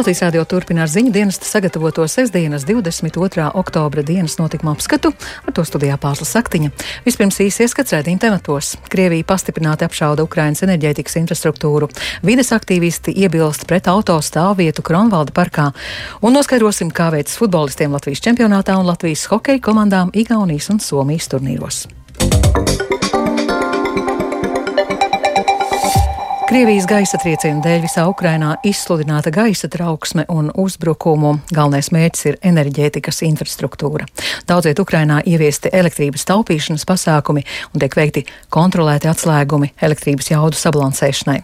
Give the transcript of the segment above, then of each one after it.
Latvijas radio turpina ar ziņu dienesta sagatavoto sestdienas 22. oktobra dienas notikuma apskatu, ar to studijā Pāzla Saktiņa. Vispirms īsi ieskats redzījuma tematos. Krievija pastiprināti apšauda Ukrainas enerģētikas infrastruktūru. Vides aktīvisti iebilst pret auto stāvvietu Kronvalda parkā. Un noskaidrosim, kā veids futbolistiem Latvijas čempionātā un Latvijas hokeja komandām Igaunijas un Somijas turnīros. Krievijas gaisa triecienu dēļ visā Ukrainā izsludināta gaisa trauksme un uzbrukumu. Galvenais mērķis ir enerģētikas infrastruktūra. Daudziet Ukrainā ieviesti elektrības taupīšanas pasākumi un tiek veikti kontrolēti atslēgumi elektrības jaudu sabalansēšanai.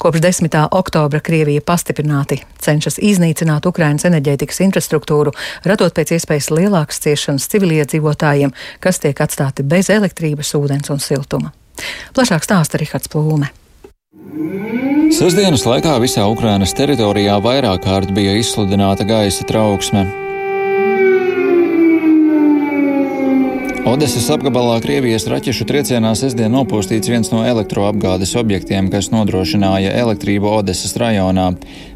Kopš 10. oktobra Krievija pastiprināti cenšas iznīcināt Ukrainas enerģētikas infrastruktūru, radot pēc iespējas lielākas ciešanas civiliedzīvotājiem, kas tiek atstāti bez elektrības, ūdens un siltuma. Plašāk stāsta Rihards Plūme. Sestdienas laikā visā Ukrainas teritorijā vairāk kārt bija izsludināta gaisa trauksme. Odesas apgabalā Krievijas raķešu triecienā sestdien nopūstīts viens no elektroapgādes objektiem, kas nodrošināja elektrību Odesas rajonā.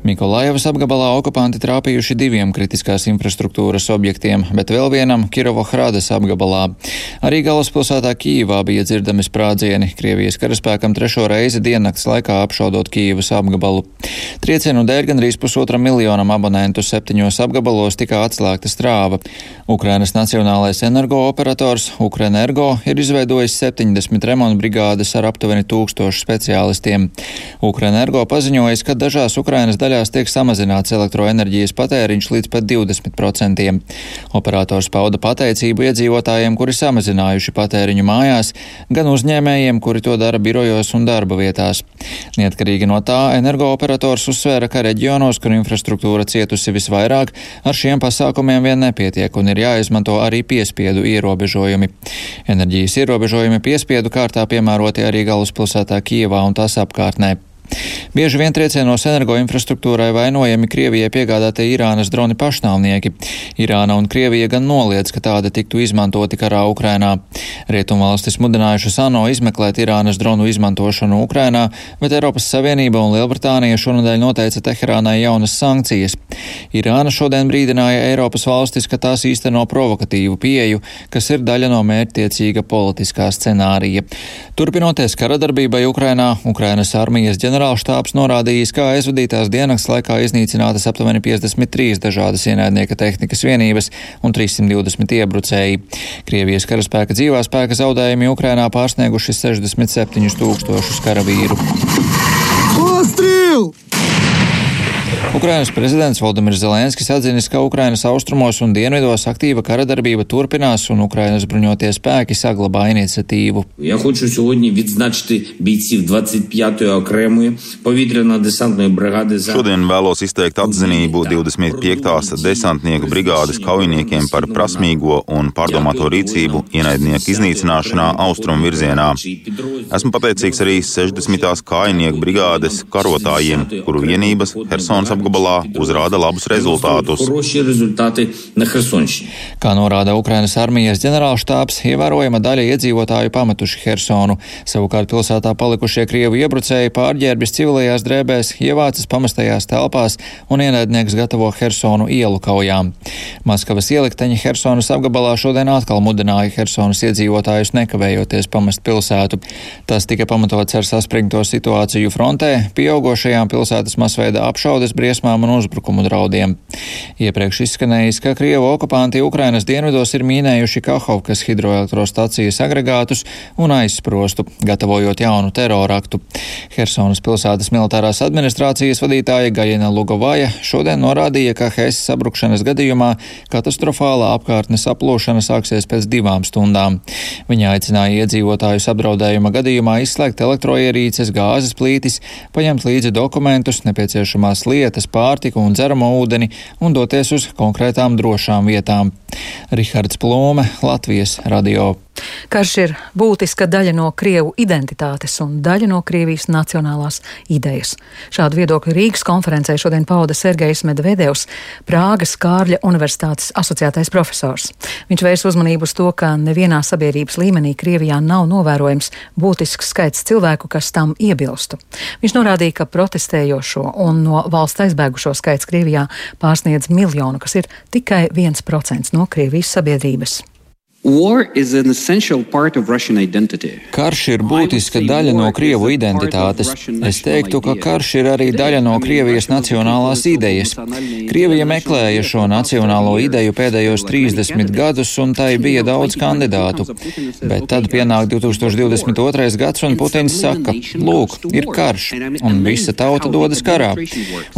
Mikolājevas apgabalā okupanti trāpījuši diviem kritiskās infrastruktūras objektiem, bet vēl vienam Kirovohrādes apgabalā. Arī galvaspilsētā Kīvā bija dzirdami sprādzieni, Krievijas karaspēkam trešo reizi diennakts laikā apšaudot Kīvas apgabalu. Triecienu dēļ gandrīz pusotra miljonam abonentu septiņos apgabalos tika atslēgta strāva. Ukrainas Nacionālais energooperators Sektors Ukrenergo ir izveidojis 70 remontu brigādes ar aptuveni tūkstošu speciālistiem. Ukrenergo paziņojis, ka dažās Ukrainas daļās tiek samazināts elektroenerģijas patēriņš līdz pat 20%. Operators pauda pateicību iedzīvotājiem, kuri samazinājuši patēriņu mājās, gan uzņēmējiem, kuri to dara birojos un darba vietās. Neatkarīgi no tā, energooperators uzsvēra, ka reģionos, kur infrastruktūra cietusi visvairāk, ar šiem pasākumiem vien nepietiek un ir jāizmanto arī piespiedu ierobežojumi ierobežojumi. Enerģijas ierobežojumi piespiedu kārtā piemēroti arī galvaspilsētā Kievā un tās apkārtnē. Bieži vien triecienos energoinfrastruktūrai vainojami Krievijai piegādātie Irānas droni pašnāvnieki. Irāna un Krievija gan noliedz, ka tādi tiktu izmantoti karā Ukrainā. Rietumvalstis mudinājušas ANO izmeklēt Irānas dronu izmantošanu Ukrainā, bet Eiropas Savienība un Lielbritānija šonadēļ noteica Teherānai jaunas sankcijas. Irāna šodien brīdināja Eiropas valstis, ka tās īsteno provokatīvu pieeju, kas ir daļa no mērķtiecīga politiskā scenārija. Turpinoties karadarbībai Ukrainā, Ukrainas armijas ģenerālis ģenerālštāps norādījis, ka aizvadītās dienas laikā iznīcinātas aptuveni 53 dažādas ienaidnieka tehnikas vienības un 320 iebrucēji. Krievijas karaspēka dzīvā spēka zaudējumi Ukrainā pārsnieguši 67 tūkstošus karavīru. Ostrīl! Ukrainas prezidents Valdemirs Zelenskis atzinis, ka Ukrainas austrumos un dienvidos aktīva kara darbība turpinās un Ukrainas bruņotie spēki saglabā iniciatīvu. Ja хочу сьогодні відзначити бійців 25-ї окремої повітряно-десантної бригади за Šodien vēlos izteikt atzinību 25. desantnieku brigādes kaujiniekiem par prasmīgo un pārdomāto rīcību ienaidnieku iznīcināšanā austrumu virzienā. Esmu pateicīgs arī 60. kājinieku brigādes karotājiem, kuru vienības Helsonas apgabalā uzrāda labus rezultātus. Kā norāda Ukrainas armijas ģenerālštāps, ievērojama daļa iedzīvotāju pametuši Hersonu. Savukārt pilsētā palikušie Krievu iebrucēji pārģērbjas civilajās drēbēs, ievācas pamestajās telpās un ienaidnieks gatavo Hersonu ielu kaujām. Maskavas ielikteņi Hersonas apgabalā šodien atkal mudināja Hersonas iedzīvotājus nekavējoties pamest pilsētu. Tas tika pamatots ar saspringto situāciju frontē, pieaugošajām pilsētas masveida apšaudes briesmām un uzbrukumu draudiem. Iepriekš izskanējis, ka Krievu okupanti Ukrainas dienvidos ir mīnējuši Kahovkas hidroelektrostacijas agregātus un aizsprostu, gatavojot jaunu teroraktu. Hersonas pilsētas militārās administrācijas vadītāja Gajina Lugovaja šodien norādīja, ka Hesas sabrukšanas gadījumā katastrofālā apkārtnes aplūšana sāksies pēc divām stundām. Viņa aicināja iedzīvotājus apdraudējuma gadījumā izslēgt elektroierīces, gāzes plītis, paņemt līdzi dokumentus, nepieciešamās lietas, lietas, pārtiku un dzeramo ūdeni un doties uz konkrētām drošām vietām. Rihards Plūme, Latvijas radio. Karš ir būtiska daļa no Krievu identitātes un daļa no Krievijas nacionālās idejas. Šādu viedokli Rīgas konferencē šodien pauda Sergejs Medvedevs, Prāgas Kārļa Universitātes asociētais profesors. Viņš vērs uzmanību uz to, ka nevienā sabiedrības līmenī Krievijā nav novērojams būtisks skaits cilvēku, kas tam iebilstu. Viņš norādīja, ka protestējošo un no valsts aizbēgušo skaits Krievijā pārsniedz miljonu, kas ir tikai 1% no Krievijas sabiedrības. Karš ir būtiska daļa no Krievu identitātes. Es teiktu, ka karš ir arī daļa no Krievijas nacionālās idejas. Krievija meklēja šo nacionālo ideju pēdējos 30 gadus, un tai bija daudz kandidātu. Bet tad pienāk 2022. gads, un Putins saka, lūk, ir karš, un visa tauta dodas karā.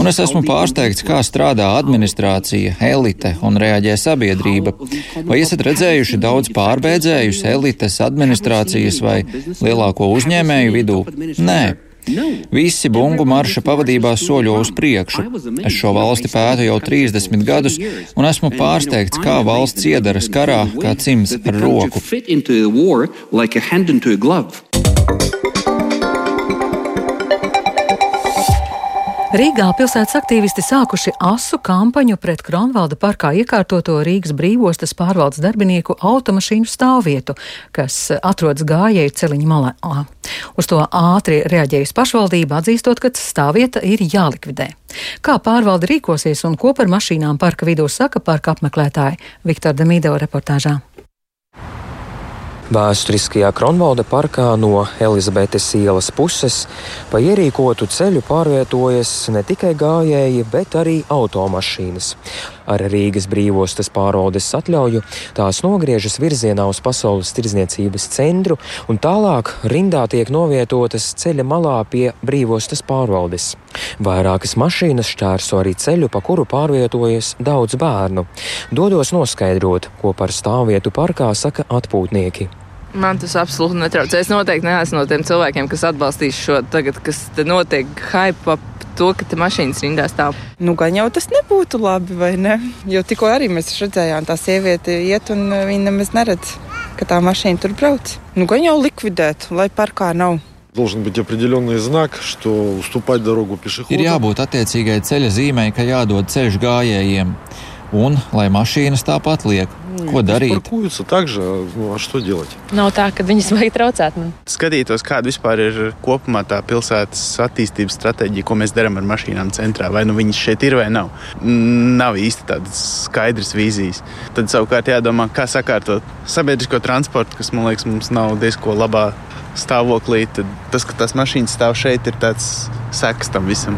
Un es esmu pārsteigts, kā strādā administrācija, elite un reaģē sabiedrība. Vai esat redzējuši daudz? Daudz pārbēdzējus elites, administrācijas vai lielāko uzņēmēju vidū? Nē. Visi bungu marša pavadībā soļo uz priekšu. Es šo valsti pētu jau 30 gadus, un esmu pārsteigts, kā valsts iedaras karā, kā cims ar roku. Rīgā pilsētas aktīvisti sākuši asu kampaņu pret Kronvalda parkā iekārtoto Rīgas brīvostas pārvaldes darbinieku automašīnu stāvvietu, kas atrodas gājēju celiņa malā. Uz to ātri reaģējusi pašvaldība, atzīstot, ka stāvvieta ir jālikvidē. Kā pārvalde rīkosies un ko par mašīnām parka vidū saka parka apmeklētāji Viktor Demīdeva reportāžā. Vēsturiskajā Kronvalda parkā no Elizabetes ielas puses pa ierīkotu ceļu pārvietojas ne tikai gājēji, bet arī automašīnas. Ar Rīgas brīvostas pārvaldes atļauju tās nogriežas virzienā uz Pasaules tirdzniecības centru un tālāk rindā tiek novietotas ceļa malā pie brīvostas pārvaldes. Vairākas mašīnas šķērso arī ceļu, pa kuru pārvietojas daudz bērnu. Dodos noskaidrot, ko par stāvvietu parkā saka atpūtnieki. Man tas absolūti netraucē. Es noteikti neesmu no tiem cilvēkiem, kas atbalstīs šo tagad, kas notiek hype ap to, ka te mašīnas rindā stāv. Nu, gan jau tas nebūtu labi, vai ne? Jo tikko arī mēs redzējām, tā sieviete iet un viņa nemaz neredz, ka tā mašīna tur brauc. Nu, gan jau likvidēt, lai parkā nav. Должен быть определенный знак, что уступать дорогу пешеходам. Ir jābūt attiecīgai ceļa zīmei, ka jādod ceļš gājējiem, un lai mašīnas tāpat liek. Ko darīt? Parkuются так же, ну, а что делать? Nav tā, ka viņas vajag traucēt. Man. Skatītos, kāda vispār ir kopumā tā pilsētas attīstības stratēģija, ko mēs darām ar mašīnām centrā. Vai nu viņas šeit ir vai nav. Nav īsti tādas skaidras vīzijas. Tad savukārt jādomā, kā sakārtot sabiedrisko transportu, kas man liekas, mums nav diezko labā stāvoklī. Tad tas, ka tās mašīnas stāv šeit, ir tāds seks tam visam.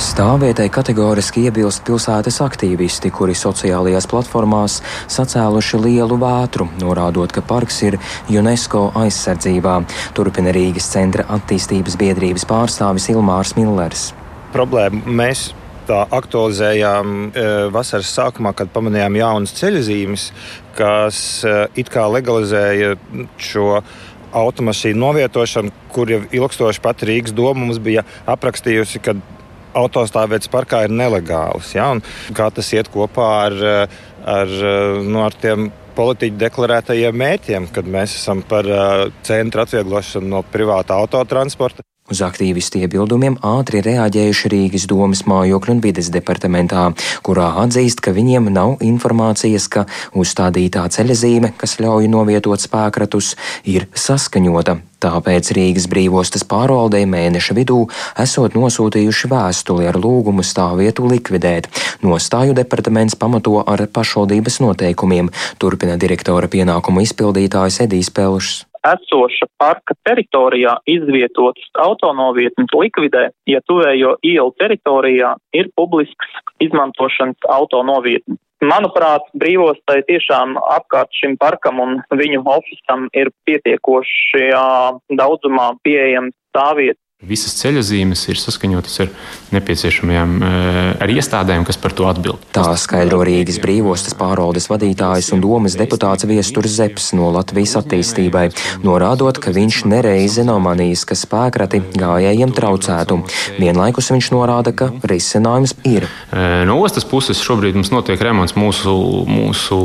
Stāvvietai kategoriski iebilst pilsētas aktīvisti, kuri sociālajās platformās sacēluši lielu vētru, norādot, ka parks ir UNESCO aizsardzībā, turpina Rīgas centra attīstības biedrības pārstāvis Ilmārs Millers. Problēma mēs tā aktualizējām e, vasaras sākumā, kad pamanījām jaunas ceļzīmes, kas e, it kā legalizēja šo automašīnu novietošanu, kur jau ilgstoši pat Rīgas doma mums bija aprakstījusi, ka autostāvvietas parkā ir nelegāls. Ja? Kā tas iet kopā ar, ar, nu, ar tiem politiķu deklarētajiem mērķiem, kad mēs esam par centra atvieglošanu no privāta autotransporta. Uz aktīvistu iebildumiem ātri reaģējuši Rīgas domas mājokļu un vides departamentā, kurā atzīst, ka viņiem nav informācijas, ka uzstādītā ceļazīme, kas ļauj novietot spēkratus, ir saskaņota. Tāpēc Rīgas brīvostas pārvaldei mēneša vidū esot nosūtījuši vēstuli ar lūgumu stāvvietu likvidēt. Nostāju departaments pamato ar pašvaldības noteikumiem, turpina direktora pienākumu izpildītājs Edijs Pelšs esoša parka teritorijā izvietotas autonovietnes likvidē, ja tuvējo ielu teritorijā ir publisks izmantošanas autonovietnes. Manuprāt, brīvostai tiešām apkārt šim parkam un viņu ofisam ir pietiekošajā daudzumā pieejams stāvvietas Visas ceļa zīmes ir saskaņotas ar nepieciešamajām eh, ar iestādēm, kas par to atbild. Tā skaidro Rīgas brīvostas pārvaldes vadītājs un domas deputāts Viesturs Zeps no Latvijas attīstībai, norādot, ka viņš nereizi nav manījis, ka spēkrati gājējiem traucētu. Vienlaikus viņš norāda, ka risinājums ir. Eh, no ostas puses šobrīd mums notiek remonts mūsu, mūsu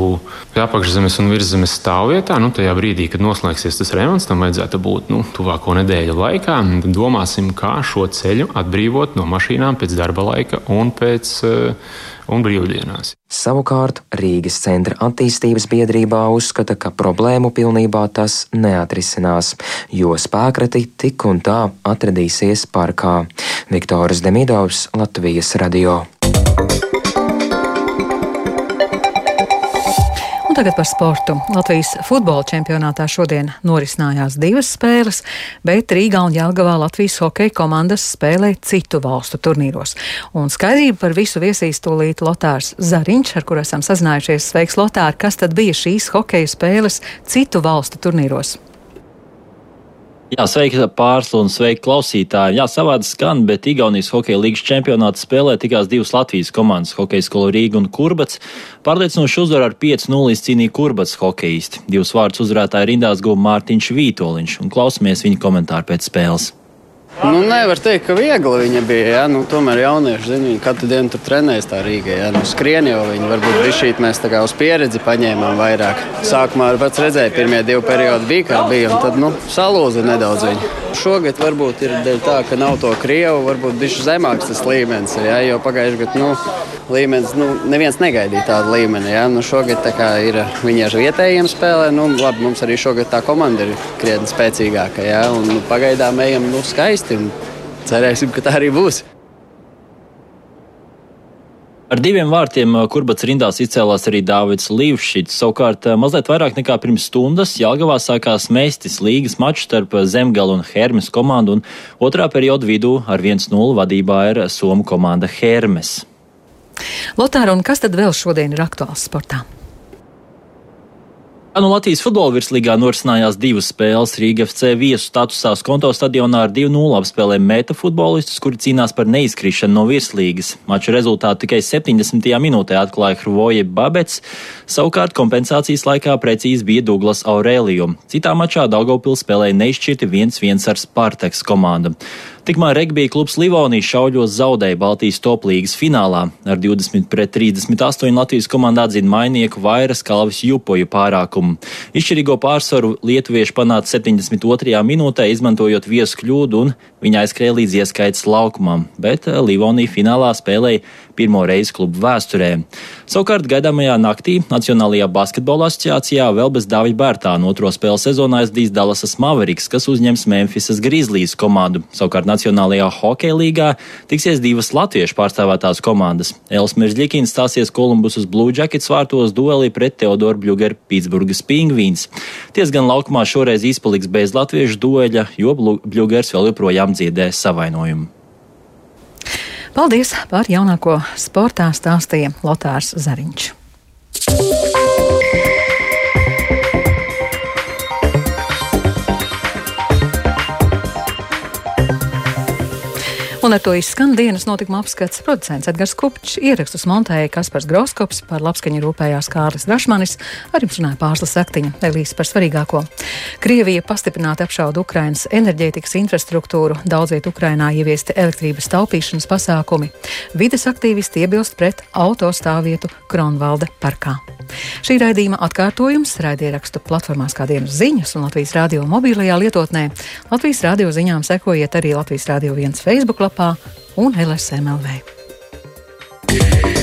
apakšzemes un virszemes stāvvietā. Nu, tajā brīdī, kad noslēgsies tas remonts, tam vajadzētu būt nu, tuvāko nedēļu laikā. Domā domāsim, kā šo ceļu atbrīvot no mašīnām pēc darba laika un pēc uh, un brīvdienās. Savukārt Rīgas centra attīstības biedrībā uzskata, ka problēmu pilnībā tas neatrisinās, jo spēkrati tik un tā atradīsies parkā. Viktors Demidovs, Latvijas radio. Tagad par sportu. Latvijas futbola čempionātā šodien norisinājās divas spēles, bet Rīgā un Jālgavā Latvijas hokeja komandas spēlē citu valstu turnīros. Un skaidrību par visu viesīs tūlīt Lotārs Zariņš, ar kuru esam sazinājušies. Sveiks, Lotār! Kas tad bija šīs hokeja spēles citu valstu turnīros? Jā, sveiki pārslu un sveiki klausītāji. Jā, savādi skan, bet Igaunijas hokeja līgas čempionāta spēlē tikās divas Latvijas komandas - hokeja skola Rīga un Kurbats. Pārliecinoši uzvaru ar 5-0 cīnīja Kurbats hokeisti. Divus vārdus uzvarētāji rindās guva Mārtiņš Vītoliņš un klausamies viņa komentāru pēc spēles. Nu, nevar teikt, ka viegli viņa bija. Ja? Nu, tomēr jaunieši zina, viņi katru dienu tur trenējas tā Rīgā. Ja? Nu, skrien jau viņi varbūt bija šī mēs tā kā uz pieredzi paņēmām vairāk. Sākumā pats redzēja, pirmie divi periodi bija kā bija, un tad nu, salūza nedaudz viņi. Šogad varbūt ir dēļ tā, ka nav to Krievu, varbūt bišķi zemāks tas līmenis. Ja? Jo pagājušajā gadā nu, līmenis, nu, neviens negaidīja tādu līmeni. Ja? Nu, šogad ir viņi ar vietējiem spēlē, nu, labi, mums arī šogad tā komanda ir krietni spēcīgāka. Ja? Un, nu, pagaidām ejam nu, skaisti skaisti. Cerēsim, ka tā arī būs. Ar diviem vārtiem uh, kurbats rindās izcēlās arī Dāvids Līvšķits. Savukārt, uh, mazliet vairāk nekā pirms stundas Jālgavā sākās Mēstis līgas mačs starp uh, Zemgala un Hermes komandu, un otrā perioda vidū ar 1-0 vadībā ir Somu komanda Hermes. Lotāra, un kas tad vēl šodien ir aktuāls sportā? Nu, Latvijas futbola virslīgā norisinājās divas spēles. Rīga FC viesu statusā Skonto stadionā ar 2-0 apspēlē meta futbolistus, kuri cīnās par neizkrišanu no virslīgas. Mača rezultātu tikai 70. minūtē atklāja Hrvoje Babets, savukārt kompensācijas laikā precīzi bija Douglas Aurelio. Citā mačā Daugopils spēlēja neizšķirti 1-1 ar Spartaks komandu. Tikmēr regbija klubs Livonijas šauļos zaudēja Baltijas toplīgas finālā. Ar 20 pret 38 Latvijas komandā atzina mainieku vairas kalvis jupoju pārākumu. Izšķirīgo pārsvaru lietuvieši panāca 72. minūtē, izmantojot viesu kļūdu, un viņa aizskrēja līdz ieskaits laukumam, bet eh, Livonija finālā spēlēja pirmo reizi klubu vēsturē. Savukārt gaidāmajā naktī Nacionālajā basketbola asociācijā vēl bez Dāvija Bērtāna otro spēles sezonā aizdīs Dallasas Mavericks, kas uzņems Memphisas Grizzlies komandu. Savukārt Nacionālajā hokeja līgā tiksies divas latviešu pārstāvētās komandas. Elsmers Ļikins stāsies Kolumbusas Blue Jackets vārtos duelī pret Teodoru Bļugeru Pitsburgas Pingvīns. Ties gan laukumā šoreiz izpaliks bez latviešu dueļa, jo Bļugers vēl joprojām dziedē savainojumu. Paldies par jaunāko sportā stāstīja Lotārs Zariņš. Un ar to izskan dienas notikuma apskats producents Edgars Kupčs, ierakstus montēja Kaspars Groskops, par labskaņu rūpējās Kārlis Rašmanis, ar jums runāja pārslas aktiņa, Elīze par svarīgāko. Krievija pastiprināti apšauda Ukrainas enerģētikas infrastruktūru, daudziet Ukrainā ieviesti elektrības taupīšanas pasākumi. Vides aktīvisti iebilst pret autostāvvietu Kronvalda parkā. Šī raidījuma atkārtojums raidierakstu platformās kā dienas ziņas un Latvijas radio mobilajā lietotnē. Latvijas radio ziņām sekojiet arī Latvijas radio viens Facebook lapā un LSMLV. Yeah.